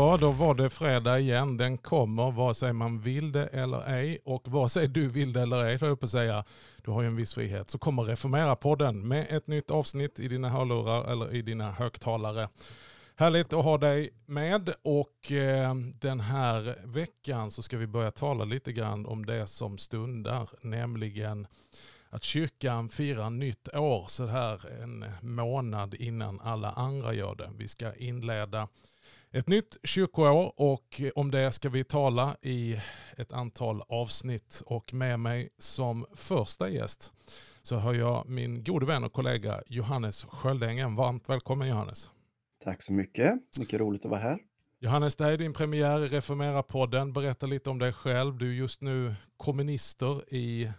Ja, då var det fredag igen. Den kommer vare sig man vill det eller ej. Och vare sig du vill det eller ej, höll jag på att säga, du har ju en viss frihet, så kommer Reformera-podden med ett nytt avsnitt i dina hörlurar eller i dina högtalare. Härligt att ha dig med och eh, den här veckan så ska vi börja tala lite grann om det som stundar, nämligen att kyrkan firar nytt år så här en månad innan alla andra gör det. Vi ska inleda ett nytt kyrkoår och om det ska vi tala i ett antal avsnitt och med mig som första gäst så har jag min gode vän och kollega Johannes Sköldängen. Varmt välkommen Johannes. Tack så mycket. Mycket roligt att vara här. Johannes, det här är din premiär i Reformera-podden. Berätta lite om dig själv. Du är just nu kommunister i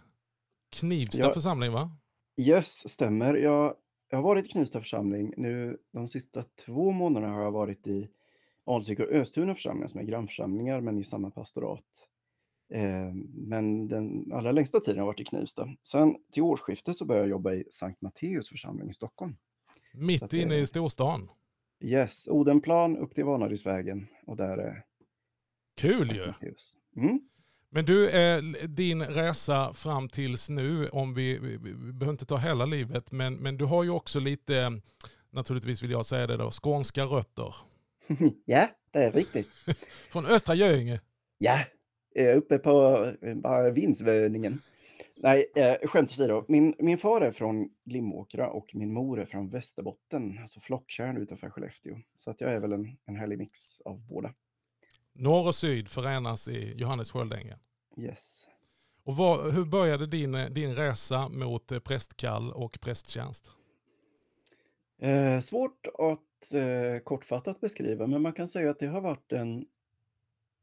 Knivsta ja. församling va? Yes, stämmer. Jag, jag har varit i Knivsta församling. Nu de sista två månaderna har jag varit i Alsvik och Östuna församlingar som är grannförsamlingar men i samma pastorat. Eh, men den allra längsta tiden har jag varit i Knivsta. Sen till årsskiftet så började jag jobba i Sankt Matteus församling i Stockholm. Mitt inne i storstan? Yes, Odenplan upp till Vanadisvägen och där är Kul ju! Mm. Men du, eh, din resa fram tills nu, om vi, vi, vi, behöver inte ta hela livet, men, men du har ju också lite, naturligtvis vill jag säga det då, skånska rötter. ja, det är riktigt. Från Östra Göinge? Ja, uppe på bara vindsvöningen. Nej, eh, skämt åsido. Min, min far är från Glimåkra och min mor är från Västerbotten, alltså Flocktjärn utanför Skellefteå. Så att jag är väl en, en härlig mix av båda. Norr och syd förenas i Johannes Sköldängen. Yes. Och vad, hur började din, din resa mot prästkall och prästtjänst? Eh, svårt att eh, kortfattat beskriva, men man kan säga att det har varit en,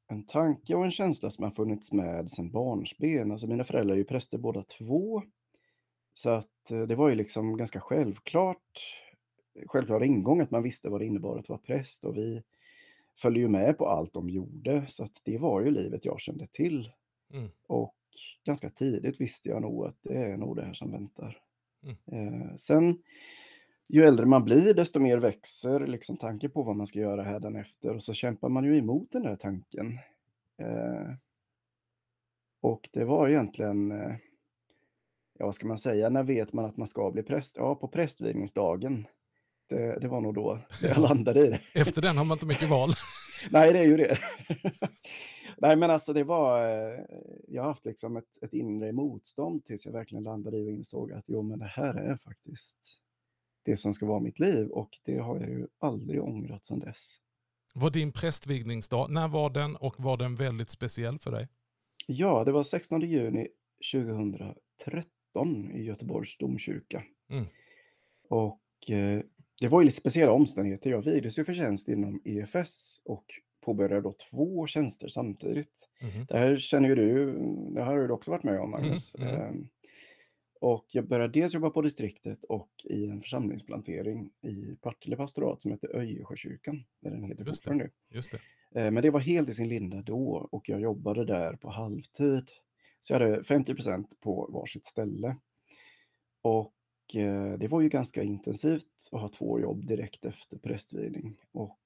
en tanke och en känsla som har funnits med sedan barnsben. Alltså mina föräldrar är ju präster båda två. Så att eh, det var ju liksom ganska självklart, självklar ingång att man visste vad det innebar att vara präst och vi följde ju med på allt de gjorde. Så att det var ju livet jag kände till. Mm. Och ganska tidigt visste jag nog att det är nog det här som väntar. Mm. Eh, sen ju äldre man blir, desto mer växer liksom tanken på vad man ska göra hädanefter och så kämpar man ju emot den där tanken. Eh, och det var egentligen, eh, ja vad ska man säga, när vet man att man ska bli präst? Ja, på prästvigningsdagen. Det, det var nog då jag landade i det. Efter den har man inte mycket val. Nej, det är ju det. Nej, men alltså det var, eh, jag har haft liksom ett, ett inre motstånd tills jag verkligen landade i och insåg att jo, men det här är faktiskt det som ska vara mitt liv och det har jag ju aldrig ångrat sedan dess. Var din prästvigningsdag, när var den och var den väldigt speciell för dig? Ja, det var 16 juni 2013 i Göteborgs domkyrka. Mm. Och eh, det var ju lite speciella omständigheter. Jag vigdes ju för tjänst inom EFS och påbörjade då två tjänster samtidigt. Mm. Det här känner ju du, det har du också varit med om Magnus. Mm. Mm. Och jag började dels jobba på distriktet och i en församlingsplantering i Partille pastorat som heter Öjersjökyrkan, där den heter Just fortfarande det. Just det. Eh, men det var helt i sin linda då och jag jobbade där på halvtid. Så jag hade 50% på varsitt ställe. Och eh, det var ju ganska intensivt att ha två jobb direkt efter prästvigning. Och,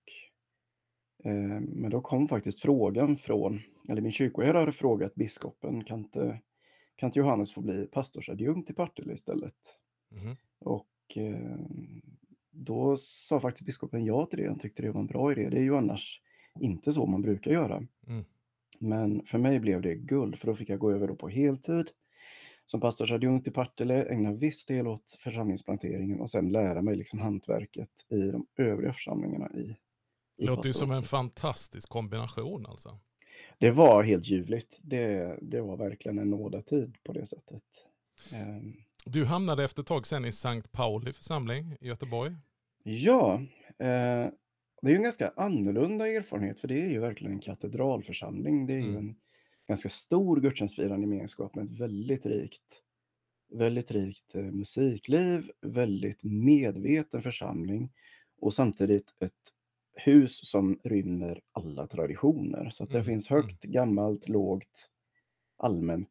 eh, men då kom faktiskt frågan från, eller min kyrkoherde hade frågat biskopen, kan inte kan inte Johannes få bli pastorsadjunkt i Partille istället? Mm. Och eh, då sa faktiskt biskopen ja till det. Han tyckte det var en bra idé. Det är ju annars inte så man brukar göra. Mm. Men för mig blev det guld, för då fick jag gå över då på heltid som pastorsadjunkt i Partille, ägna viss del åt församlingsplanteringen och sen lära mig liksom hantverket i de övriga församlingarna i, i Det låter ju som en fantastisk kombination alltså det var helt ljuvligt. Det, det var verkligen en nådatid på det sättet. Um, du hamnade efter ett tag sen i Sankt Pauli församling i Göteborg. Ja, eh, det är ju en ganska annorlunda erfarenhet för det är ju verkligen en katedralförsamling. Det är mm. ju en ganska stor gudstjänstfirande gemenskap med ett väldigt rikt, väldigt rikt eh, musikliv, väldigt medveten församling och samtidigt ett hus som rymmer alla traditioner. Så att det mm. finns mm. högt, gammalt, lågt, allmänt,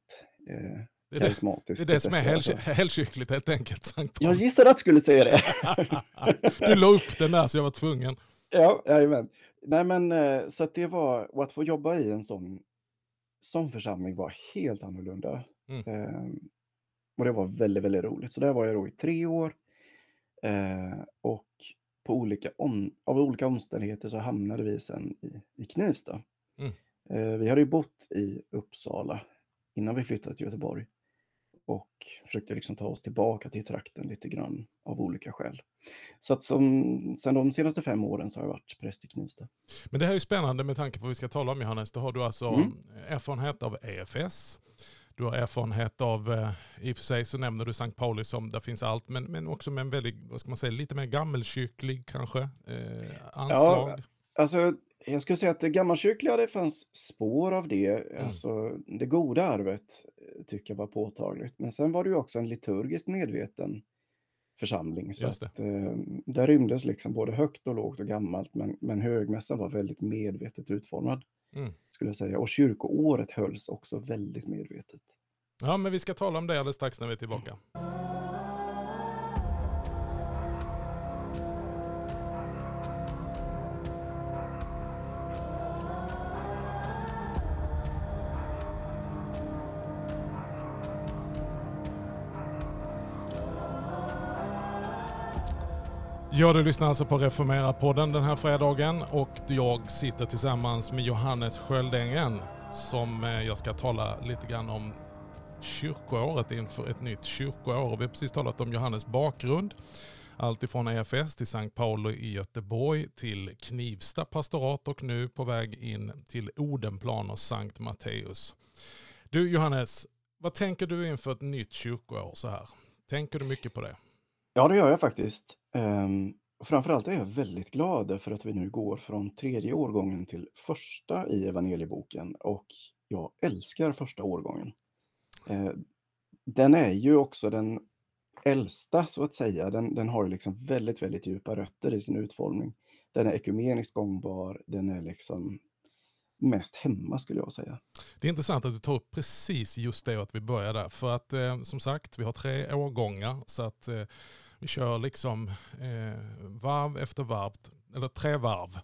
eh, det är karismatiskt. Det är det som är helgkyrkligt helt enkelt. Sankt Jag gissade att du skulle säga det. du la upp den där så jag var tvungen. Ja, jajamän. nej men eh, så att det var, och att få jobba i en sån, sån församling var helt annorlunda. Mm. Eh, och det var väldigt, väldigt roligt. Så där var jag då i tre år. Eh, och på olika om, av olika omständigheter så hamnade vi sen i, i Knivsta. Mm. Eh, vi hade ju bott i Uppsala innan vi flyttade till Göteborg och försökte liksom ta oss tillbaka till trakten lite grann av olika skäl. Så att som, sen de senaste fem åren så har jag varit präst i Knivsta. Men det här är ju spännande med tanke på vad vi ska tala om Johannes. Då har du alltså Mm. erfarenhet av EFS. Du har erfarenhet av, eh, i och för sig så nämner du Sankt Pauli som där finns allt, men, men också med en väldigt, vad ska man säga, lite mer gammelkyrklig kanske eh, anslag. Alltså, jag skulle säga att det gammalkyrkliga, det fanns spår av det. Mm. Alltså, det goda arvet eh, tycker jag var påtagligt. Men sen var det ju också en liturgiskt medveten församling. Så att, eh, där rymdes liksom både högt och lågt och gammalt, men, men högmässan var väldigt medvetet utformad, Mm. skulle jag säga. Och kyrkoåret hölls också väldigt medvetet. Ja, men vi ska tala om det alldeles strax när vi är tillbaka. Ja, du lyssnar alltså på Reformera-podden den här fredagen och jag sitter tillsammans med Johannes Sköldängen som eh, jag ska tala lite grann om kyrkoåret inför ett nytt kyrkoår. Vi har precis talat om Johannes bakgrund. Allt ifrån EFS till Sankt Paolo i Göteborg till Knivsta pastorat och nu på väg in till Odenplan och Sankt Matteus. Du Johannes, vad tänker du inför ett nytt kyrkoår så här? Tänker du mycket på det? Ja, det gör jag faktiskt. Ehm, och framförallt är jag väldigt glad för att vi nu går från tredje årgången till första i evangelieboken och jag älskar första årgången. Ehm, den är ju också den äldsta så att säga. Den, den har liksom väldigt, väldigt djupa rötter i sin utformning. Den är ekumeniskt gångbar. Den är liksom mest hemma skulle jag säga. Det är intressant att du tar upp precis just det och att vi börjar där. För att eh, som sagt, vi har tre årgångar så att eh, vi kör liksom eh, varv efter varv, eller tre varv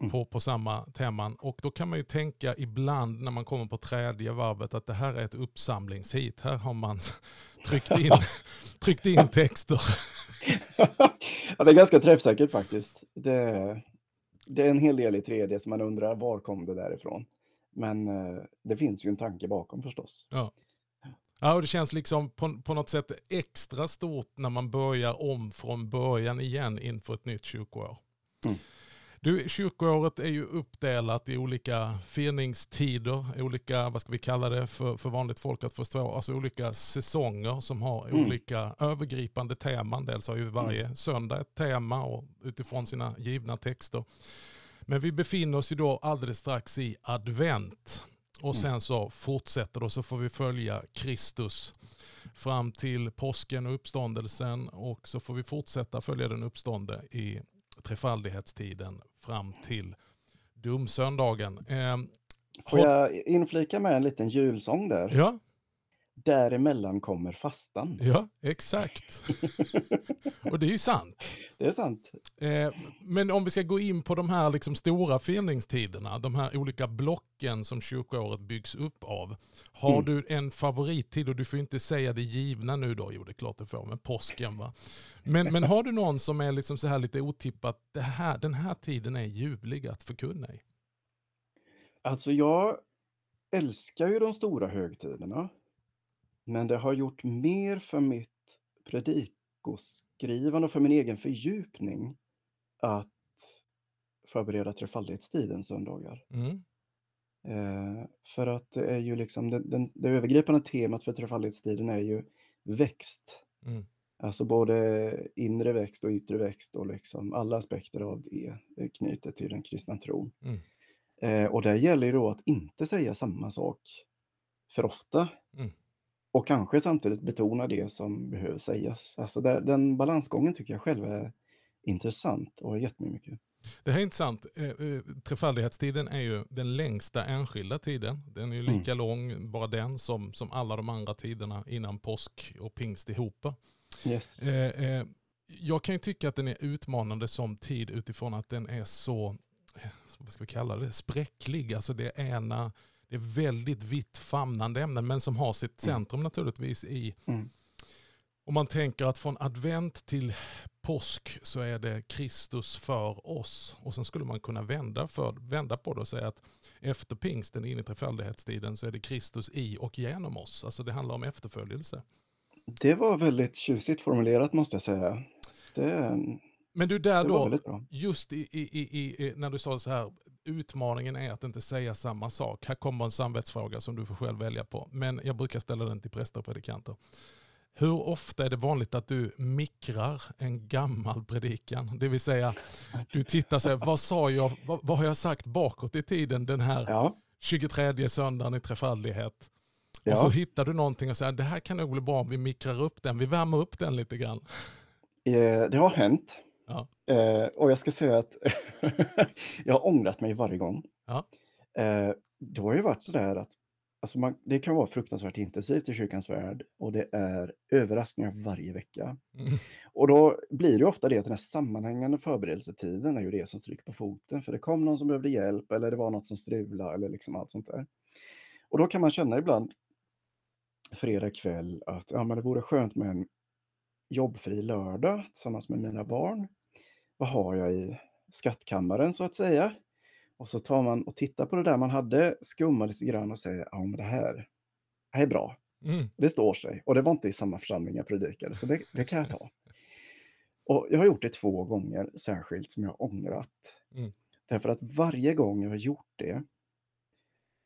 Mm. på, på samma teman. Och då kan man ju tänka ibland när man kommer på tredje varvet att det här är ett uppsamlingshit. Här har man tryckt in, tryckt in texter. ja, det är ganska träffsäkert faktiskt. Det, det är en hel del i 3D som man undrar var kom det därifrån. Men eh, det finns ju en tanke bakom förstås. Ja. Ja, och det känns liksom på, på något sätt extra stort när man börjar om från början igen inför ett nytt kyrkoår. Mm. Du, kyrkoåret är ju uppdelat i olika firningstider, olika, vad ska vi kalla det för, för vanligt folk att förstå, alltså olika säsonger som har Mm. olika övergripande teman. Dels har ju varje söndag ett tema och utifrån sina givna texter. Men vi befinner oss ju då alldeles strax i advent. Och Mm. sen så fortsätter det och så får vi följa Kristus fram till påsken och uppståndelsen och så får vi fortsätta följa den uppstånde i trefaldighetstiden fram till domsöndagen. Eh, Får jag inflika med en liten julsång där? Ja, Däremellan kommer fastan. ja, exakt. Och det är ju sant. Det är sant. Eh, men om vi ska gå in på de här liksom stora firningstiderna, de här olika blocken som kyrkoåret byggs upp av. Har Mm. du en favorittid, och du får inte säga det givna nu då, jo det är klart du får, men påsken va. Men, men har du någon som är liksom så här lite otippat, det här, den här tiden är ljuvlig att förkunna i? Alltså jag älskar ju de stora högtiderna. Men det har gjort mer för mitt predikoskrivande och för min egen fördjupning att förbereda trefaldighetstidens söndagar. Mm. Eh, för att det är ju liksom den, den, det övergripande temat för trefaldighetstiden är ju växt. Mm. Alltså både inre växt och yttre växt och liksom alla aspekter av det är knutet till den kristna tron. Mm. Eh, och där gäller ju då att inte säga samma sak för ofta. Mm. Och kanske samtidigt betona det som behöver sägas. Alltså där, den balansgången tycker jag själv är intressant och har gett mig mycket. Det här är intressant. Eh, eh, Trefaldighetstiden är ju den längsta enskilda tiden. Den är ju Mm. lika lång, bara den, som, som alla de andra tiderna innan påsk och pingst ihop. Yes. Eh, jag kan ju tycka att den är utmanande som tid utifrån att den är så vad ska vi kalla det, spräcklig. Alltså det ena, det är väldigt vitt famnande ämnen men som har sitt Mm. centrum naturligtvis i, Mm. om man tänker att från advent till påsk så är det Kristus för oss. Och sen skulle man kunna vända, för, vända på det och säga att efter pingsten in i trefaldighetstiden så är det Kristus i och genom oss. Alltså det handlar om efterföljelse. Det var väldigt tjusigt formulerat måste jag säga. Det, Men du, där då, just i, i, i, i, när du sa så här, utmaningen är att inte säga samma sak. Här kommer en samvetsfråga som du får själv välja på. Men jag brukar ställa den till präster och predikanter. Hur ofta är det vanligt att du mikrar en gammal predikan? Det vill säga, du tittar och säger, vad sa jag, vad, vad har jag sagt bakåt i tiden den här Ja, 23 söndagen i trefaldighet? Och så ja. hittar du någonting och säger, det här kan nog bli bra om vi mikrar upp den, vi värmer upp den lite grann. Eh, det har hänt. Ja. Eh, och jag ska säga att jag har ångrat mig varje gång. Ja. Eh, det har ju varit sådär att alltså man, det kan vara fruktansvärt intensivt i kyrkans värld och det är överraskningar varje vecka. Mm. Och då blir det ofta det att den här sammanhängande förberedelsetiden är ju det som stryker på foten. För det kom någon som behövde hjälp eller det var något som strulade eller liksom allt sånt där. Och då kan man känna ibland fredag kväll att ja, men det vore skönt med en jobbfri lördag tillsammans med mina barn. Vad har jag i skattkammaren så att säga? Och så tar man och tittar på det där man hade, skummar lite grann och säger ja men det här, det här är bra. Mm. Det står sig. Och det var inte i samma församling jag predikade, så det, det kan jag ta. Och jag har gjort det två gånger särskilt som jag har ångrat. Mm. Därför att varje gång jag har gjort det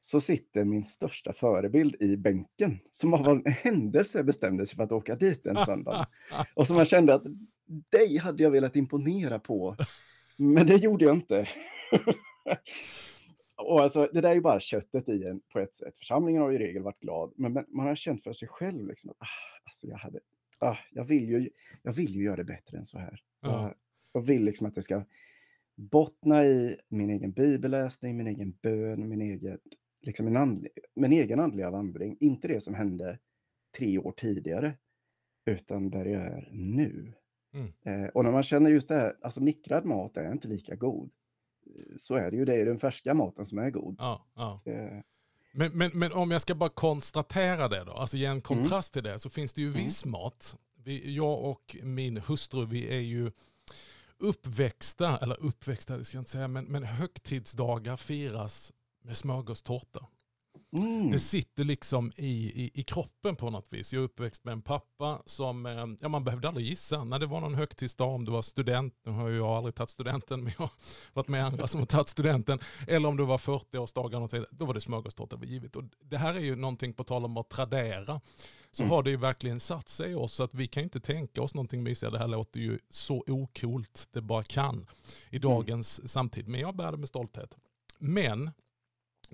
så sitter min största förebild i bänken som av en händelse bestämde sig för att åka dit en söndag. Och som jag kände att dig hade jag velat imponera på, men det gjorde jag inte. Och alltså, det där är ju bara köttet i en på ett sätt. Församlingen har i regel varit glad, men men man har känt för sig själv liksom att ah, alltså jag, hade, ah, jag, vill ju, jag vill ju göra det bättre än så här. Ja. Jag, jag vill liksom att det ska bottna i min egen bibelläsning, min egen bön, min egen, liksom min, andlig, min egen andliga vandring. Inte det som hände tre år tidigare, utan där jag är nu. Mm. Eh, och när man känner just det här, alltså mikrad mat är inte lika god. Så är det ju, det är den färska maten som är god. Ja, ja. Eh, Men, men, men om jag ska bara konstatera det då, alltså ge en kontrast till det, så finns det ju Mm. viss mat. Vi, jag och min hustru, vi är ju uppväxta, eller uppväxta, det ska jag inte säga, men, men högtidsdagar firas med smörgåstårta. mm, Det sitter liksom i, i, i kroppen på något vis. Jag är uppväxt med en pappa som, eh, ja man behövde aldrig gissa. När det var någon högtidsdag, om du var student, nu har ju jag aldrig tagit studenten, men jag har varit med andra som har tagit studenten. Eller om du var 40-årsdagar, och då var det smörgåstårta var givet. Och det här är ju någonting på tal om att tradera. Så Mm. har det ju verkligen satt sig i oss, så att vi kan inte tänka oss någonting mysigare. Det här låter ju så okult det bara kan i dagens samtid. Men jag bär det med stolthet. Men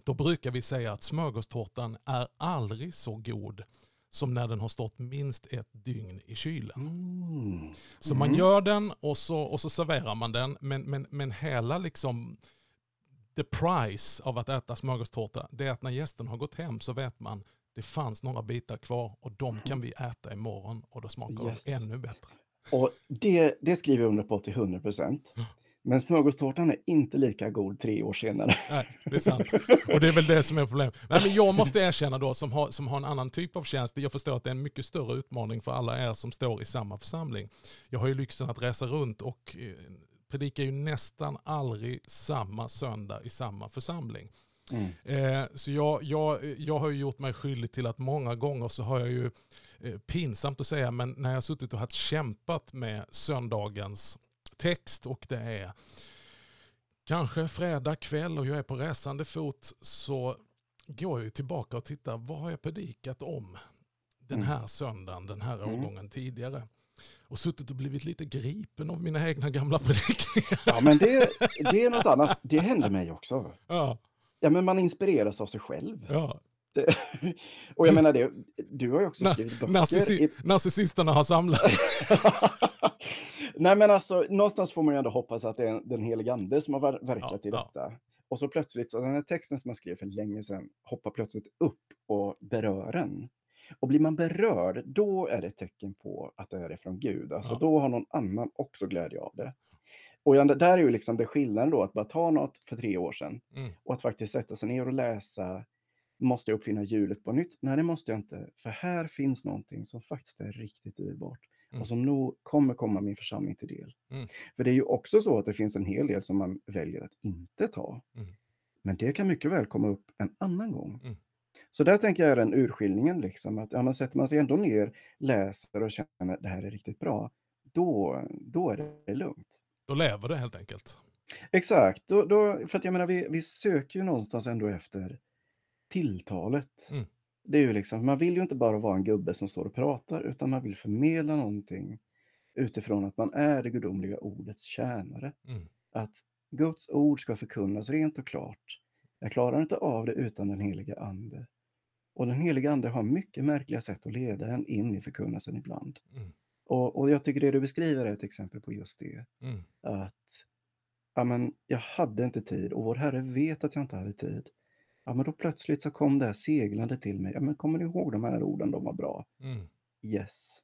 då brukar vi säga att smörgåstårtan är aldrig så god som när den har stått minst ett dygn i kylen. mm, Så man Mhm. gör den och så, och så serverar man den, men, men, men hela liksom the price av att äta smörgåstårta, det är att när gästen har gått hem så vet man det fanns några bitar kvar och de kan vi äta imorgon och då smakar Yes. de ännu bättre. Och det, det skriver jag under på till 100 procent. Men smörgåstårtan är inte lika god tre år senare. Nej, det är sant. Och det är väl det som är problemet. Nej, men jag måste erkänna då, som har, som har en annan typ av tjänst, jag förstår att det är en mycket större utmaning för alla er som står i samma församling. Jag har ju lyxen att resa runt och eh, predikar ju nästan aldrig samma söndag i samma församling. Mm. Eh, så jag, jag, jag har ju gjort mig skyldig till att många gånger så har jag ju, eh, pinsamt att säga, men när jag har suttit och haft kämpat med söndagens text och det är kanske fredag kväll och jag är på resande fot så går jag tillbaka och tittar, vad har jag predikat om den Mm. här söndagen, den här Mm. årgången tidigare? Och suttit och blivit lite gripen av mina egna gamla predikningar. Ja, men det, det är något annat. Det händer mig också. Ja, Ja, men man inspireras av sig själv. ja. Det, och jag menar det, du har ju också skrivit böcker. Narcissi- narcissisterna har samlat. Nej men alltså, någonstans får man ju ändå hoppas att det är den helige ande som har ver- verkat Ja, i ja. detta. Och så plötsligt, så den här texten som jag skrev för länge sedan hoppar plötsligt upp och berör en. Och blir man berörd, då är det ett tecken på att det är från Gud. Alltså Ja. då har någon annan också glädje av det. Och där är ju liksom det skillnaden då, att bara ta något för tre år sedan Mm. och att faktiskt sätta sig ner och läsa. Måste jag uppfinna hjulet på nytt? Nej, det måste jag inte. För här finns någonting som faktiskt är riktigt dyrbart Mm. och som nog kommer komma min församling till del. Mm. För det är ju också så att det finns en hel del som man väljer att inte ta. Mm. Men det kan mycket väl komma upp en annan gång. Mm. Så där tänker jag är den urskiljningen, liksom, att ja, men sätter man sig ändå ner, läser och känner att det här är riktigt bra, då, då är det lugnt. Då lever det helt enkelt. Exakt, då, då, för att jag menar, vi, vi söker ju någonstans ändå efter tilltalet. Mm. Det är ju liksom, man vill ju inte bara vara en gubbe som står och pratar, utan man vill förmedla någonting utifrån att man är det gudomliga ordets tjänare. Mm. Att Guds ord ska förkunnas rent och klart. Jag klarar inte av det utan den heliga Ande. Och den heliga Ande har mycket märkliga sätt att leda en in i förkunnelsen ibland. Mm. Och, och jag tycker det du beskriver är ett exempel på just det. Mm. Att ja, men, jag hade inte tid och vår Herre vet att jag inte hade tid. Ja, men då plötsligt så kom det här seglande till mig. Ja, men kommer ni ihåg de här orden? De var bra. Mm. Yes.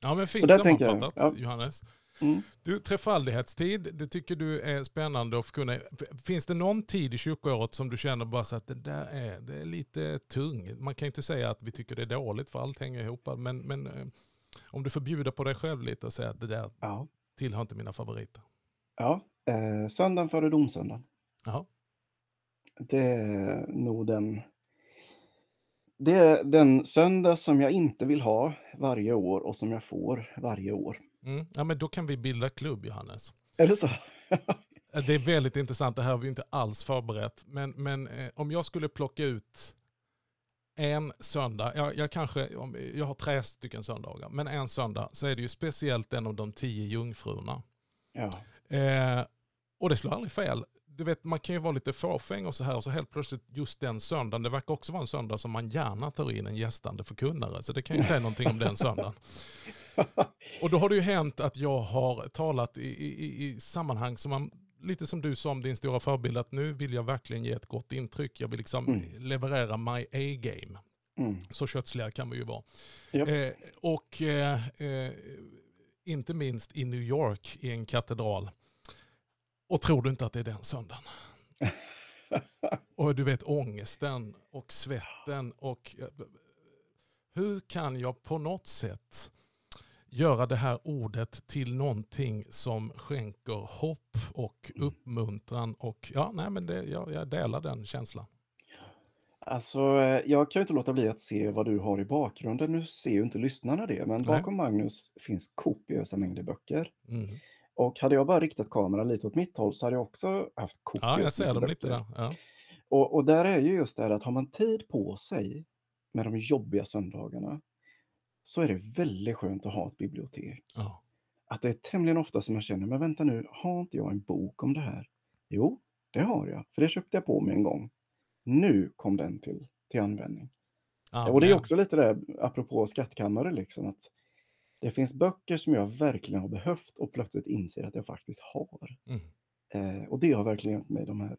Ja men fint sammanfattat ja. Johannes. Mm. Du, trefaldighetstid, det tycker du är spännande att kunna. Finns det någon tid i kyrkoåret som du känner bara så att det där är, det är lite tung? Man kan ju inte säga att vi tycker det är dåligt för allt hänger ihop. Men, men eh, om du får bjuda på dig själv lite och säga att det där Ja. tillhör inte mina favoriter. ja. Eh, söndagen före domsöndagen. Jaha. Det är nog den... Det är den söndag som jag inte vill ha varje år och som jag får varje år. Mm. Ja men då kan vi bilda klubb Johannes. Är det så? Det är väldigt intressant, det här har vi inte alls förberett. Men, men eh, om jag skulle plocka ut en söndag, jag, jag kanske, jag har tre stycken söndagar, men en söndag så är det ju speciellt en av de tio jungfrurna. ja. Eh, och det slår aldrig fel. Du vet, man kan ju vara lite fåfäng och så här och så helt plötsligt just den söndagen, det verkar också vara en söndag som man gärna tar in en gästande förkunnare. Så det kan ju säga någonting om den söndagen. Och då har det ju hänt att jag har talat i, i, i sammanhang som man, lite som du sa om din stora förebild, att nu vill jag verkligen ge ett gott intryck. Jag vill liksom Mm. leverera my A-game. Mm. Så kötsliga kan vi ju vara. Japp. Eh, och eh, eh, inte minst i New York i en katedral. Och tror du inte att det är den söndagen? Och du vet ångesten och svetten och eh, hur kan jag på något sätt göra det här ordet till någonting som skänker hopp och uppmuntran och ja, nej men det, jag, jag delar den känslan. Alltså, eh, jag kan ju inte låta bli att se vad du har i bakgrunden. Nu ser ju inte lyssnarna det, men Nej. bakom Magnus finns kopiösa mängder böcker. Mm. Och hade jag bara riktat kameran lite åt mitt håll så hade jag också haft kopiösa Ja, jag ser dem lite där. Ja. Och, och där är ju just det här att har man tid på sig med de jobbiga söndagarna så är det väldigt skönt att ha ett bibliotek. Ja. Att det är tämligen ofta som jag känner, men vänta nu, har inte jag en bok om det här? Jo, det har jag, för det köpte jag på mig en gång. Nu kom den till, till användning. och det är också lite det, apropå skattkammare, liksom, att det finns böcker som jag verkligen har behövt och plötsligt inser att jag faktiskt har. Mm. Eh, och det har verkligen hjälpt mig de här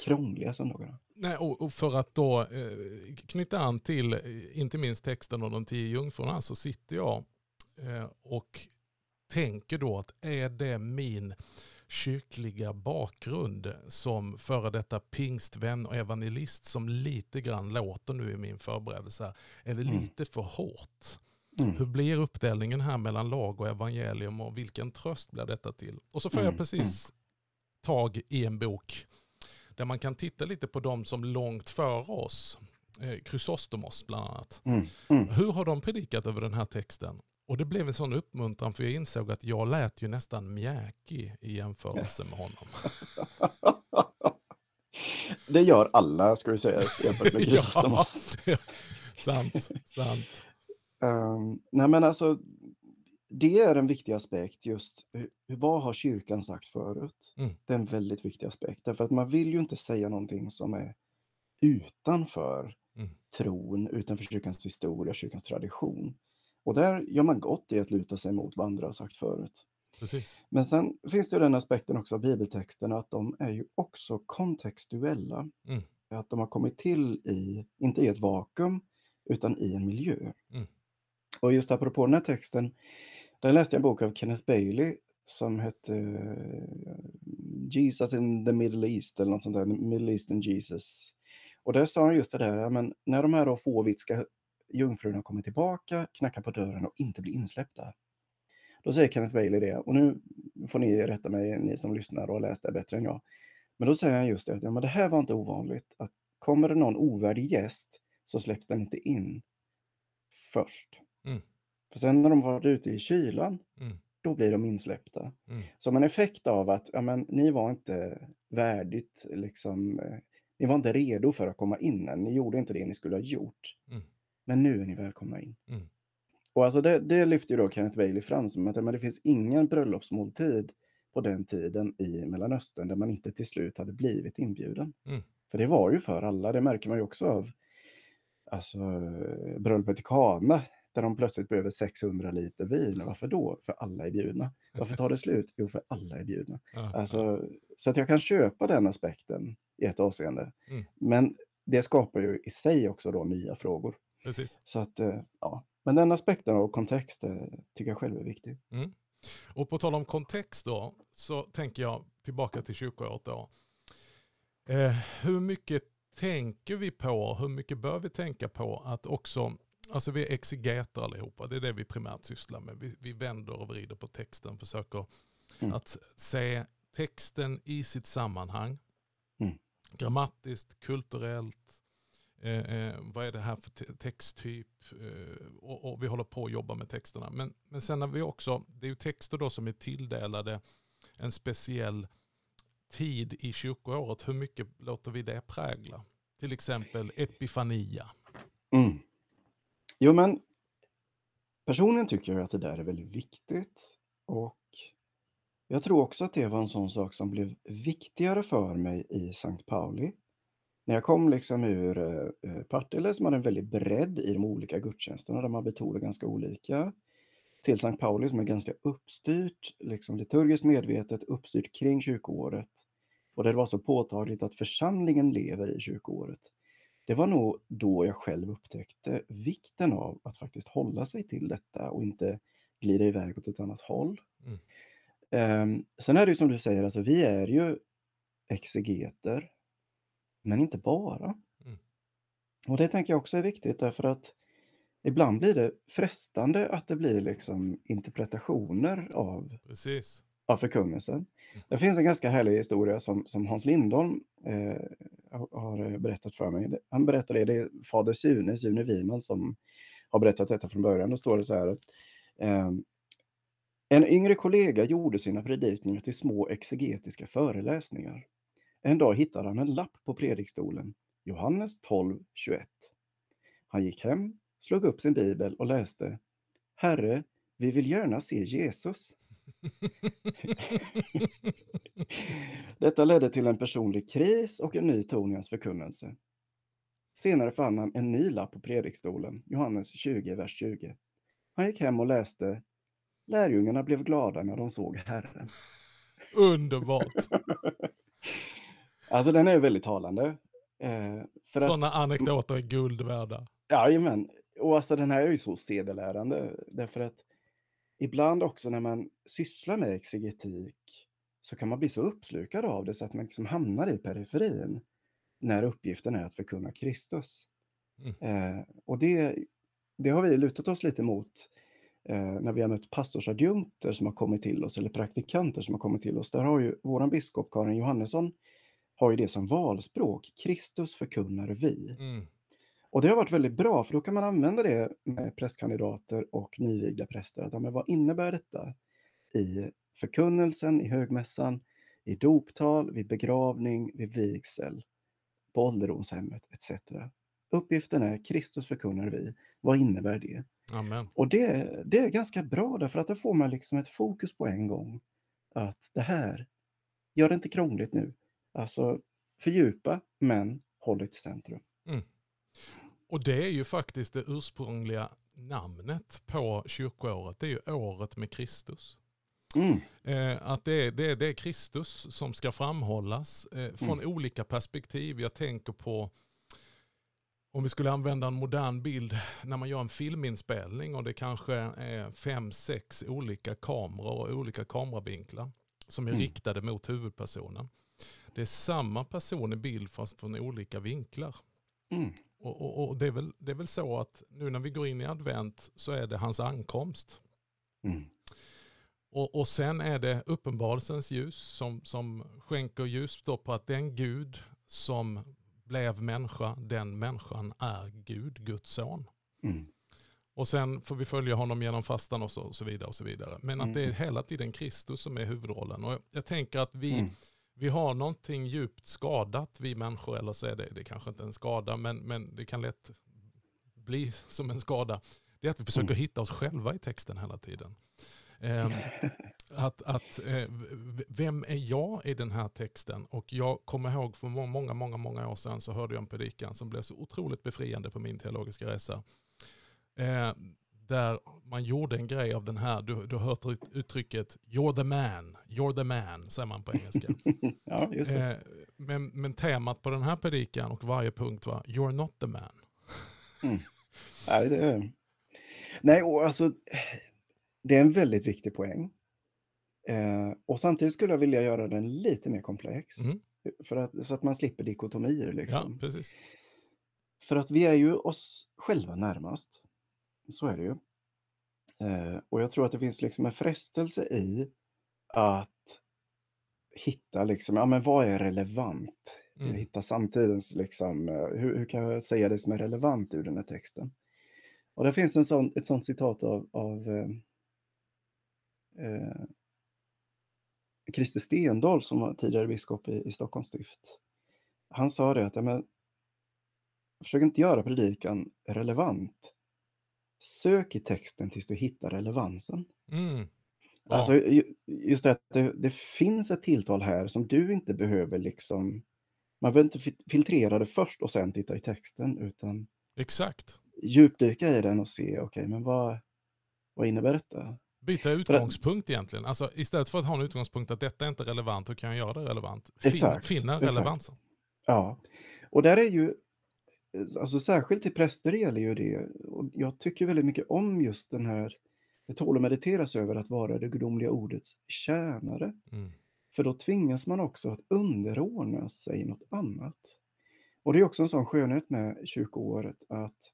krångliga söndagarna. Nej, och, och för att då eh, knyta an till eh, inte minst texten om de tio jungfrurna så sitter jag eh, och tänker då att är det min kyrkliga bakgrund som före detta pingstvän och evangelist som lite grann låter nu i min förberedelse är det Mm. lite för hårt? Mm. Hur blir uppdelningen här mellan lag och evangelium och vilken tröst blir detta till? Och så får jag Mm, precis tag i en bok där man kan titta lite på de som långt före oss, eh, Chrysostomos bland annat. Mm. Mm. Hur har de predikat över den här texten? Och det blev en sån uppmuntran för jag insåg att jag lät ju nästan mjäkig i jämförelse med honom. Det gör alla, ska vi säga, jämfört med Chrysostomos. Ja, sant, sant. Ehm, nej, men alltså, det är en viktig aspekt just. Vad har kyrkan sagt förut? Mm. Det är en väldigt viktig aspekt. Därför att man vill ju inte säga någonting som är utanför Mm. tron, utanför kyrkans historia, kyrkans tradition. Och där gör man gott i att luta sig mot vad andra har sagt förut. Precis. Men sen finns det ju den aspekten också av bibeltexterna att de är ju också kontextuella. Mm. Att de har kommit till i, inte i ett vakuum, utan i en miljö. Mm. Och just apropå den här texten, där läste jag en bok av Kenneth Bailey som hette eh, Jesus in the Middle East eller något sånt där, Middle Eastern Jesus. Och där sa han just det där, men när de här då fåvitska jungfrurna kommer tillbaka, knackar på dörren och inte blir insläppta. Då säger Kenneth Bailey det, och nu får ni rätta mig, ni som lyssnar och har läst det bättre än jag. Men då säger han just det, att ja, men det här var inte ovanligt, att kommer det någon ovärdig gäst så släpps den inte in först. Mm. För sen när de varit ute i kylan, Mm. då blir de insläppta. Mm. Som en effekt av att ja, men, ni var inte värdigt, liksom, eh, ni var inte redo för att komma in än. Ni gjorde inte det ni skulle ha gjort. Mm. Men nu är ni välkomna in. Mm. Och alltså det, det lyfter då Kenneth Bailey fram som att ja, men det finns ingen bröllopsmåltid på den tiden i Mellanöstern där man inte till slut hade blivit inbjuden. Mm. För det var ju för alla, det märker man ju också av alltså, bröllopet i Kana, där de plötsligt behöver 600 liter vin. Varför då? För alla är bjudna. Varför tar det slut? Jo, för alla är bjudna. Alltså, så att jag kan köpa den aspekten i ett avseende. Mm. Men det skapar ju i sig också då nya frågor. Precis. Så att, eh, ja. Men den aspekten av kontext eh, tycker jag själv är viktig. Och på tal om kontext då, så tänker jag tillbaka till kyrkoåret då. Eh, hur mycket tänker vi på, hur mycket bör vi tänka på att också, alltså vi är exegeter allihopa, det är det vi primärt sysslar med. Vi, vi vänder och vrider på texten, försöker Mm. att se texten i sitt sammanhang. Mm. Grammatiskt, kulturellt, eh, eh, vad är det här för te- texttyp? Eh, och, och vi håller på att jobba med texterna. Men, men sen har vi också, det är ju texter då som är tilldelade en speciell tid i kyrkoåret. Hur mycket låter vi det prägla? Till exempel Epifania. Mm. Jo, men personligen tycker jag att det där är väldigt viktigt. Och jag tror också att det var en sån sak som blev viktigare för mig i Sankt Pauli. När jag kom liksom ur eh, Partille som hade en väldigt bredd i de olika gudstjänsterna där man betonar ganska olika. Till Sankt Pauli som är ganska uppstyrt, liksom liturgiskt medvetet uppstyrt kring kyrkoåret. Och där det var så påtagligt att församlingen lever i kyrkoåret. Det var nog då jag själv upptäckte vikten av att faktiskt hålla sig till detta och inte glida iväg åt ett annat håll. Mm. Ehm, sen är det ju som du säger, alltså vi är ju exegeter, men inte bara. Mm. Och det tänker jag också är viktigt därför att ibland blir det frestande att det blir liksom interpretationer av Precis. Av förkunnelsen. Det finns en ganska härlig historia som, som Hans Lindholm eh, har- berättat för mig. Han berättade det, det är fader Sune, Sune Wiman, som har berättat detta från början. Då står det så här. att, ehm, en yngre kollega gjorde sina predikningar till små exegetiska föreläsningar. En dag hittade han en lapp på predikstolen, Johannes 12, 21. Han gick hem, slog upp sin bibel och läste Herre, vi vill gärna se Jesus. Detta ledde till en personlig kris och en ny ton i hans förkunnelse. Senare fann han en ny lapp på predikstolen, Johannes 20, vers 20. Han gick hem och läste Lärjungarna blev glada när de såg Herren. Underbart. Alltså den är väldigt talande. Eh, för att, Sådana anekdoter är guld värda. Jajamän. Och alltså den här är ju så sedelärande. Därför att ibland också när man sysslar med exegetik så kan man bli så uppslukad av det så att man liksom hamnar i periferin när uppgiften är att förkunna Kristus. Mm. Eh, och det, det har vi lutat oss lite mot eh, när vi har mött pastorsadjunkter som har kommit till oss eller praktikanter som har kommit till oss. Där har ju våran biskop Karin Johannesson har ju det som valspråk. Kristus förkunnar vi. Mm. Och det har varit väldigt bra, för då kan man använda det med prästkandidater och nyvigda präster. Att, ja, men vad innebär detta i förkunnelsen, i högmässan, i doptal, vid begravning, vid vigsel, på ålderdomshemmet etc. Uppgiften är Kristus förkunnar vi. Vad innebär det? Amen. Och det, det är ganska bra därför att då får man liksom ett fokus på en gång. Att det här, gör det inte krångligt nu. Alltså fördjupa, men håll det till centrum. Och det är ju faktiskt det ursprungliga namnet på kyrkoåret. Det är ju året med Kristus. Mm. Eh, att det är, det, är, det är Kristus som ska framhållas eh, från olika perspektiv. Jag tänker på om vi skulle använda en modern bild när man gör en filminspelning och det kanske är fem, sex olika kameror och olika kameravinklar som är Mm. riktade mot huvudpersonen. Det är samma person i bild fast från olika vinklar. Mm. Och, och, och det, är väl, det är väl så att nu när vi går in i advent så är det hans ankomst. Mm. Och, och sen är det uppenbarelsens ljus som, som skänker ljus på att den Gud som blev människa, den människan är Gud, Guds son. Mm. Och sen får vi följa honom genom fastan och så, och så vidare. och så vidare. Men att det är hela tiden Kristus som är huvudrollen. Och jag tänker att vi, Mm. Vi har någonting djupt skadat, vi människor, eller så är det, det kanske inte en skada, men, men det kan lätt bli som en skada. Det är att vi försöker Mm. hitta oss själva i texten hela tiden. Ehm, att, att, eh, vem är jag i den här texten? Och jag kommer ihåg för må- många, många, många år sedan så hörde jag en predikan som blev så otroligt befriande på min teologiska resa. Eh, där man gjorde en grej av den här, du, du har hört ut- uttrycket you're the man, you're the man, säger man på engelska. ja, just eh, men, men temat på den här predikan och varje punkt var you're not the man. Nej, det är... Nej, och alltså, det är en väldigt viktig poäng. Eh, och samtidigt skulle jag vilja göra den lite mer komplex. Mm. För att, så att man slipper dikotomier. Ja, Liksom. precis. För att vi är ju oss själva närmast. Så är det ju. Eh, och jag tror att det finns liksom en frestelse i att hitta liksom, ja men vad är relevant? Mm. Hitta samtidens liksom, eh, hur, hur kan jag säga det som är relevant ur den här texten? Och det finns en sån, ett sånt citat av, av eh, eh, Christer Stendahl som var tidigare biskop i, i Stockholms stift. Han sa det att, ja, men, försök inte göra predikan relevant. Sök i texten tills du hittar relevansen. Mm. Ja. Alltså, ju- just det att det, det finns ett tilltal här som du inte behöver liksom... Man behöver inte fi- filtrera det först och sen titta i texten, utan Exakt. djupdyka i den och se, okej, men vad, vad innebär detta? Byta utgångspunkt egentligen. Alltså, istället för att ha en utgångspunkt att detta är inte relevant, hur kan jag göra det relevant? Fin, Exakt, finna exakt. relevansen. Ja, och där är ju, alltså särskilt till präster gäller ju det, och jag tycker väldigt mycket om just den här, det tål att mediteras över att vara det gudomliga ordets tjänare. Mm. För då tvingas man också att underordna sig något annat. Och det är också en sån skönhet med kyrkoåret att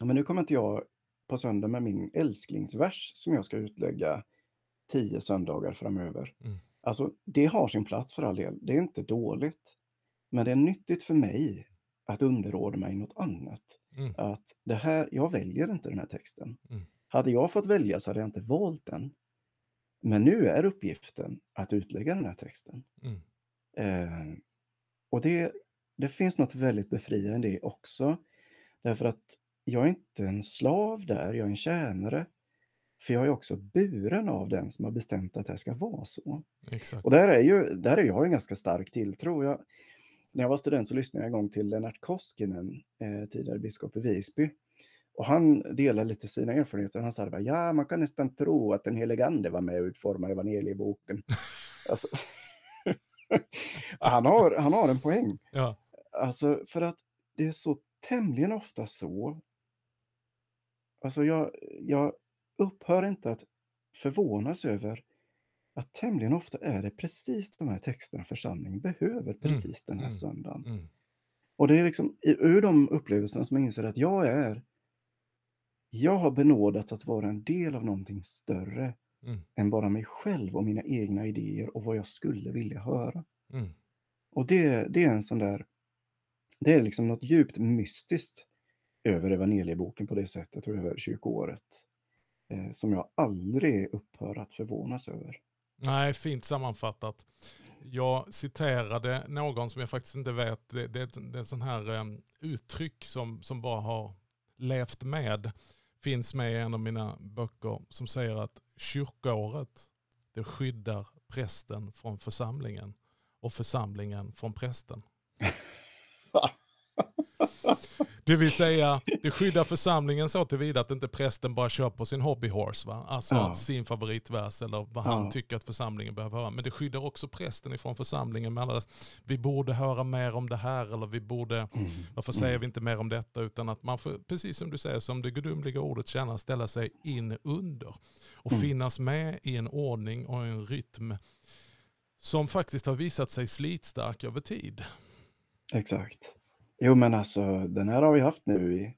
ja, men nu kommer inte jag på söndag med min älsklingsvers som jag ska utlägga tio söndagar framöver. Mm. Alltså, det har sin plats för all del. Det är inte dåligt. Men det är nyttigt för mig att underordna mig något annat. Mm. Att det här, jag väljer inte den här texten. Mm. Hade jag fått välja så hade jag inte valt den. Men nu är uppgiften att utlägga den här texten. Mm. Eh, och det, det finns något väldigt befriande i det också. Därför att jag är inte en slav där, jag är en tjänare. För jag är också buren av den som har bestämt att det här ska vara så. Exakt. Och där är, ju, där är jag en ganska stark tilltro. Jag, när jag var student så lyssnade jag en gång till Lennart Koskinen, eh, tidigare biskop i Visby. Och han delade lite sina erfarenheter. Han sa bara, ja, man kan nästan tro att den helige ande var med och utformade evangelieboken. alltså, han, har, han har en poäng. Ja. Alltså, för att det är så tämligen ofta så. Alltså, jag, jag upphör inte att förvånas över att tämligen ofta är det precis de här texterna församlingen behöver precis den här mm, söndagen. Mm. Och det är liksom ur de upplevelserna som jag inser att jag är, jag har benådats att vara en del av någonting större Mm. än bara mig själv och mina egna idéer och vad jag skulle vilja höra. Mm. Och det, det är en sån där, det är liksom något djupt mystiskt över evangelieboken på det sättet och över kyrkoåret. Eh, som jag aldrig upphör att förvånas över. Nej, fint sammanfattat. Jag citerade någon som jag faktiskt inte vet, det, det, är ett- det är ett sån här um, uttryck som, som bara har levt med, finns med i en av mina böcker, som säger att kyrkoåret, det skyddar prästen från församlingen och församlingen från prästen. Det vill säga, det skyddar församlingen så tillvida att inte prästen bara kör på sin hobbyhorse. Va? Alltså Ja. sin favoritvers eller vad han Ja. tycker att församlingen behöver höra. Men det skyddar också prästen ifrån församlingen med alla dess, vi borde höra mer om det här eller vi borde, Mm. varför säger vi inte mer om detta? Utan att man får, precis som du säger, som det gudomliga ordet tjänar, ställa sig in under. Och Mm. finnas med i en ordning och en rytm som faktiskt har visat sig slitstark över tid. Exakt. Jo, men alltså den här har vi haft nu i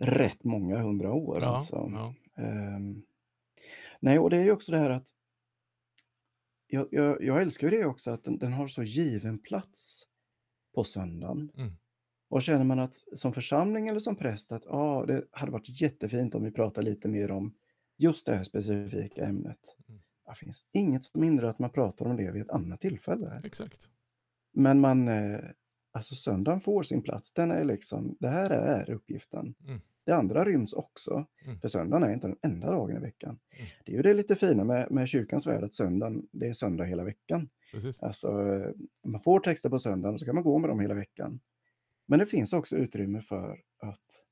rätt många hundra år. Ja, alltså. ja. Ehm, nej, och det är ju också det här att jag, jag, jag älskar ju det också att den, den har så given plats på söndagen. Mm. Och känner man att som församling eller som präst att ah, det hade varit jättefint om vi pratar lite mer om just det här specifika ämnet. Mm. Det finns inget som hindrar att man pratar om det vid ett annat tillfälle. Exakt. Men man, eh, alltså söndagen får sin plats. Den är liksom, det här är uppgiften. Mm. Det andra ryms också. Mm. För söndagen är inte den enda dagen i veckan. Mm. Det är ju det lite fina med, med kyrkans värld att söndagen, det är söndag hela veckan. Precis. Alltså, man får texter på söndagen och så kan man gå med dem hela veckan. Men det finns också utrymme för att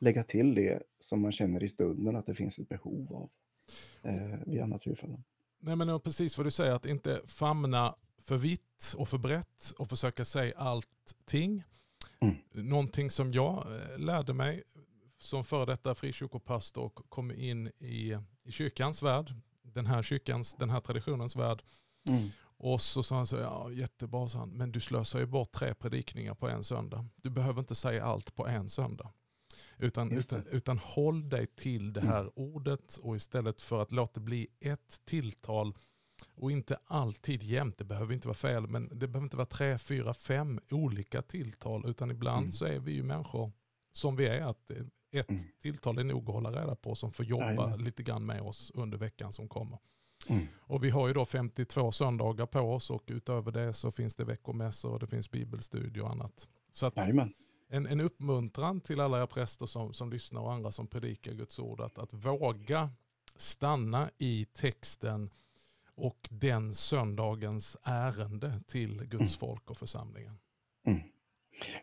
lägga till det som man känner i stunden att det finns ett behov av eh, vid andra tillfällen. Nej, men precis vad du säger, att inte famna för vitt och för brett och försöka säga allting. Mm. Någonting som jag eh, lärde mig som före detta frikyrkopastor och kom in i, i kyrkans värld, den här kyrkans, den här traditionens värld. Mm. Och så sa han så, ja jättebra, sa han, men du slösar ju bort tre predikningar på en söndag. Du behöver inte säga allt på en söndag. Utan, utan, utan håll dig till det här ordet och istället för att låta det bli ett tilltal och inte alltid jämt, det behöver inte vara fel, men det behöver inte vara tre, fyra, fem olika tilltal utan ibland Mm. så är vi ju människor som vi är, att eh, ett Mm. tilltal är nog att hålla reda på som får jobba Jajamän. lite grann med oss under veckan som kommer. Mm. Och vi har ju då 52 söndagar på oss och utöver det så finns det veckomässor och det finns bibelstudier och annat. Så att en, en uppmuntran till alla er präster som, som lyssnar och andra som predikar Guds ord att, att våga stanna i texten och den söndagens ärende till Guds folk och församlingen. Mm.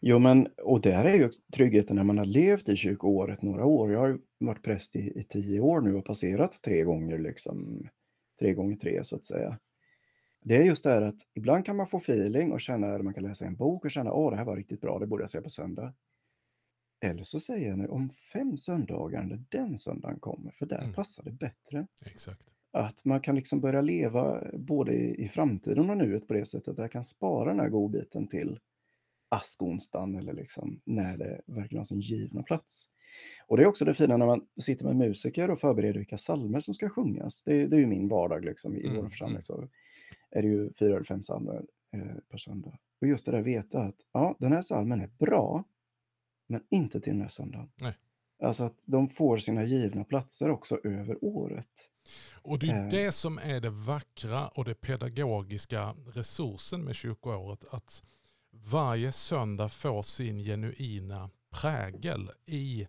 Jo, men och där är ju tryggheten när man har levt i kyrkoåret några år. Jag har varit präst i, i tio år nu och passerat tre gånger, liksom tre gånger tre så att säga. Det är just det här att ibland kan man få feeling och känna, eller man kan läsa en bok och känna, åh, det här var riktigt bra, det borde jag säga på söndag. Eller så säger nu om fem söndagar när den söndagen kommer, för där Mm. passar det bättre. Exakt. Att man kan liksom börja leva både i, i framtiden och nuet på det sättet att jag kan spara den här godbiten till askonsdagen eller liksom när det verkligen har sin givna plats. Och det är också det fina när man sitter med musiker och förbereder vilka psalmer som ska sjungas. Det, det är ju min vardag liksom i Mm, vår församling. mm. Så är det ju fyra eller fem psalmer eh, per söndag. Och just det där veta att ja, den här psalmen är bra, men inte till den här söndagen. Nej. Alltså att de får sina givna platser också över året. Och det är Eh. det som är det vackra och det pedagogiska resursen med kyrkoåret. Att varje söndag får sin genuina prägel i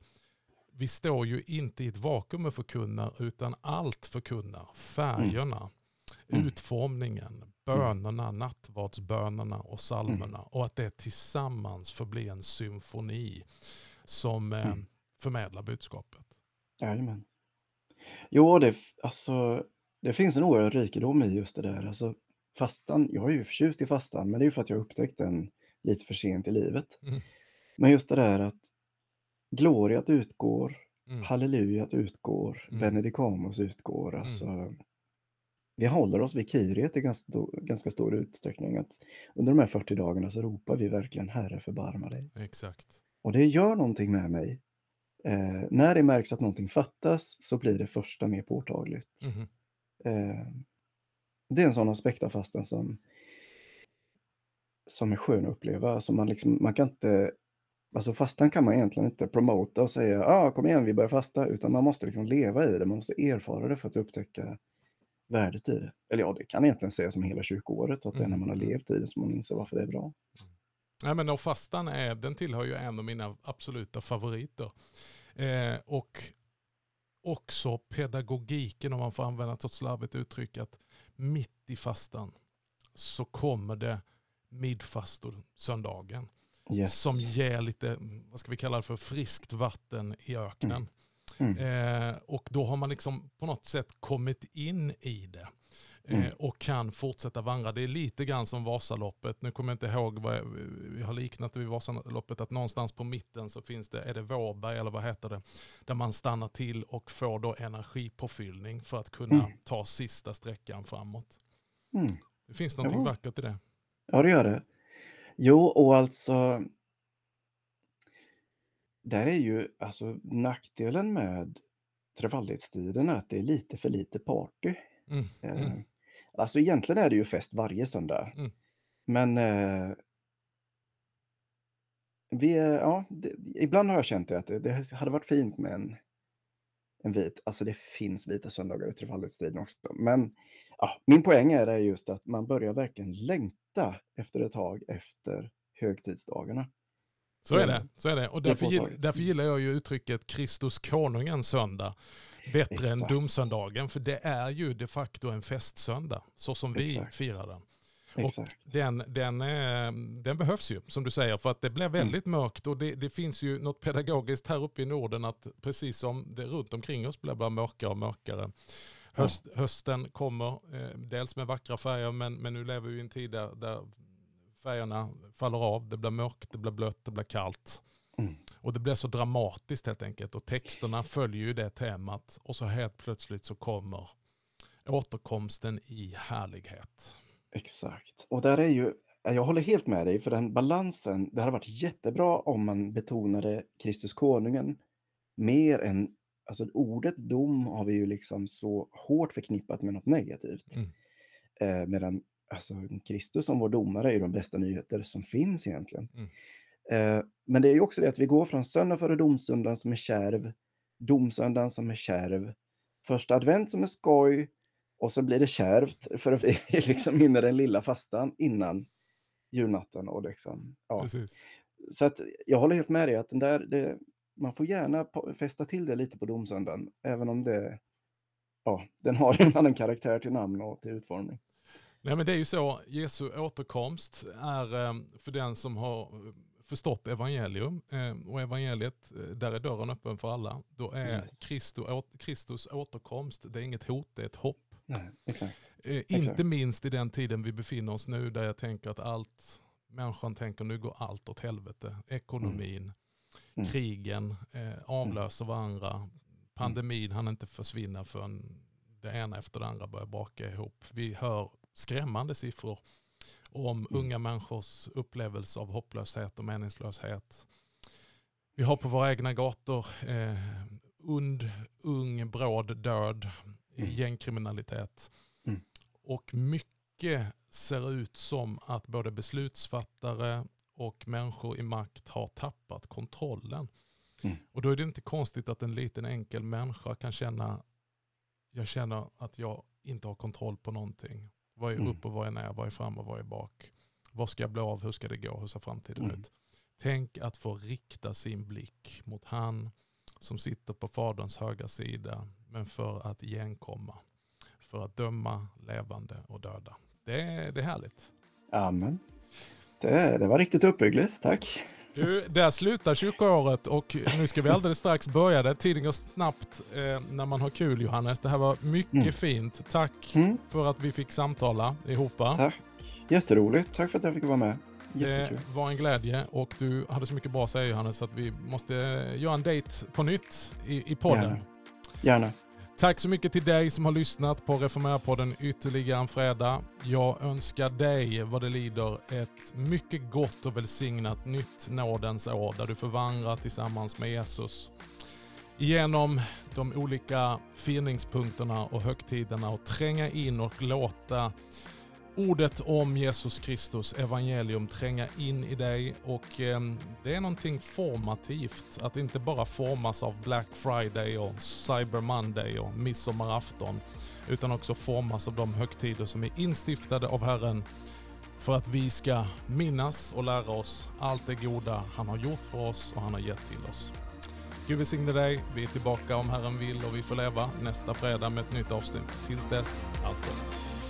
vi står ju inte i ett vakuum och förkunnar utan allt förkunnar. Färgerna, Mm. utformningen, bönerna, nattvardsbönerna och psalmerna. Mm. Och att det tillsammans får bli en symfoni som eh, Mm. Förmedlar budskapet. Jajamän. Jo, det, alltså, det finns en oerhörd rikedom i just det där. Alltså, fastan, jag är ju förtjust i fastan, men det är ju för att jag upptäckt den lite för sent i livet. Mm. Men just det där att gloriat utgår, Mm. hallelujat utgår, Mm. benedicamus utgår. Alltså, Vi håller oss vid Kyriet i ganska, ganska stor utsträckning. Att under de här 40 dagarna så ropar vi verkligen Herre förbarma dig. Exakt. Och det gör någonting med mig. Eh, när det märks att någonting fattas så blir det första mer påtagligt. Mhm. Eh, det är en sån aspekt av fasten som, som är skön att uppleva. Alltså man, liksom, man kan inte, alltså fastan kan man egentligen inte promota och säga ah, kom igen vi börjar fasta, utan man måste liksom leva i det, man måste erfara det för att upptäcka värdet i det. Eller ja, det kan egentligen sägas som hela kyrkoåret, att det är när man har Mm, mm. levt i det som man inser varför det är bra. Nej, men och fastan är, den tillhör ju en av mina absoluta favoriter. Eh, och också pedagogiken, om man får använda ett slarvigt uttryck, att mitt i fastan så kommer det midfastosöndagen. Yes. som ger lite, vad ska vi kalla det för, friskt vatten i öknen. Mm. Eh, och då har man liksom på något sätt kommit in i det. Eh, Mm. och kan fortsätta vandra. Det är lite grann som Vasaloppet. Nu kommer jag inte ihåg vad jag, vi har liknat det vid Vasaloppet. Att någonstans på mitten så finns det, är det Vårberg eller vad heter det? Där man stannar till och får då energipåfyllning för att kunna Mm. ta sista sträckan framåt. Mm. Det finns någonting Jo. vackert i det. Ja, det gör det. Jo, och alltså där är ju alltså nackdelen med Trefaldighetstiden att det är lite för lite party. Mm. Eh, Mm. Alltså egentligen är det ju fest varje söndag. Mm. Men eh, vi, ja, det, ibland har jag känt det att det, det hade varit fint med en, en vit. Alltså det finns vita söndagar i Trefaldighetstiden också. Men ja, min poäng är det just att man börjar verkligen längta efter ett tag efter högtidsdagarna. Så är Mm. det. Så är det. Och därför, därför gillar jag ju uttrycket Kristus konungens söndag bättre än domsöndagen. För det är ju de facto en festsöndag, så som vi Exakt. firar den. Exakt. Den, den, eh, den behövs ju, som du säger, för att det blir väldigt mörkt. Och det, det finns ju något pedagogiskt här uppe i Norden, att precis som det runt omkring oss blir bara mörkare och mörkare. Höst, Hösten kommer, eh, dels med vackra färger, men, men nu lever vi i en tid där, där färgerna faller av. Det blir mörkt, det blir blött, det blir kallt. Mm. Och det blir så dramatiskt helt enkelt. Och texterna följer ju det temat. Och så helt plötsligt så kommer återkomsten i härlighet. Exakt. Och där är ju, jag håller helt med dig, för den balansen, det hade varit jättebra om man betonade Kristus konungen mer än, alltså ordet dom har vi ju liksom så hårt förknippat med något negativt. Mm. Eh, medan alltså, Kristus som vår domare är ju de bästa nyheter som finns egentligen. Mm. Eh, men det är ju också det att vi går från söndag före domsöndagen som är kärv, domsöndagen som är kärv, första advent som är skoj, och så blir det kärvt för att vi liksom inne i den lilla fastan innan julnatten. Och liksom, ja. Precis. Så att jag håller helt med dig att den där, det, man får gärna fästa till det lite på domsöndagen, även om det, ja, den har en annan karaktär till namn och till utformning. Nej men det är ju så, Jesu återkomst är eh, för den som har eh, förstått evangelium eh, och evangeliet, eh, där är dörren öppen för alla. Då är Yes. Kristus, Kristus återkomst, det är inget hot, det är ett hopp. Nej, exakt. Eh, Inte minst i den tiden vi befinner oss nu där jag tänker att allt, människan tänker nu går allt åt helvete. Ekonomin, Mm. krigen eh, avlöser varandra. Pandemin hann inte försvinna förrän det ena efter det andra börjar braka ihop. Vi hör skrämmande siffror om Mm. unga människors upplevelse av hopplöshet och meningslöshet. Vi har på våra egna gator eh, und, ung, bråd död, Mm. gängkriminalitet. Mm. Och mycket ser ut som att både beslutsfattare och människor i makt har tappat kontrollen. Mm. Och då är det inte konstigt att en liten enkel människa kan känna, jag känner att jag inte har kontroll på någonting. Vad är Mm. upp och vad är ner, vad är fram och vad är bak? Vad ska jag bli av, hur ska det gå, hur ser framtiden Mm. ut? Tänk att få rikta sin blick mot han som sitter på faderns högra sida, men för att igenkomma. För att döma levande och döda. Det är, det är härligt. Amen. Det, det var riktigt uppbyggligt, tack. Du, där slutar kyrkoåret och nu ska vi alldeles strax börja det. Tiden går snabbt eh, när man har kul Johannes. Det här var mycket Mm. fint. Tack Mm, för att vi fick samtala ihopa. tack. Jätteroligt. Tack för att jag fick vara med. Det Jättekul. var en glädje och du hade så mycket bra att säga Johannes att vi måste eh, göra en dejt på nytt i, i podden. Gärna. Gärna. Tack så mycket till dig som har lyssnat på Reformera-podden ytterligare en fredag. Jag önskar dig vad det lider ett mycket gott och välsignat nytt nådens år där du får vandra tillsammans med Jesus genom de olika firningspunkterna och högtiderna och tränga in och låta ordet om Jesus Kristus evangelium tränga in i dig och eh, det är någonting formativt att inte bara formas av Black Friday och Cyber Monday och midsommarafton utan också formas av de högtider som är instiftade av Herren för att vi ska minnas och lära oss allt det goda han har gjort för oss och han har gett till oss. Gud välsigne dig. Vi är tillbaka om Herren vill och vi får leva nästa fredag med ett nytt avsnitt. Tills dess, allt gott.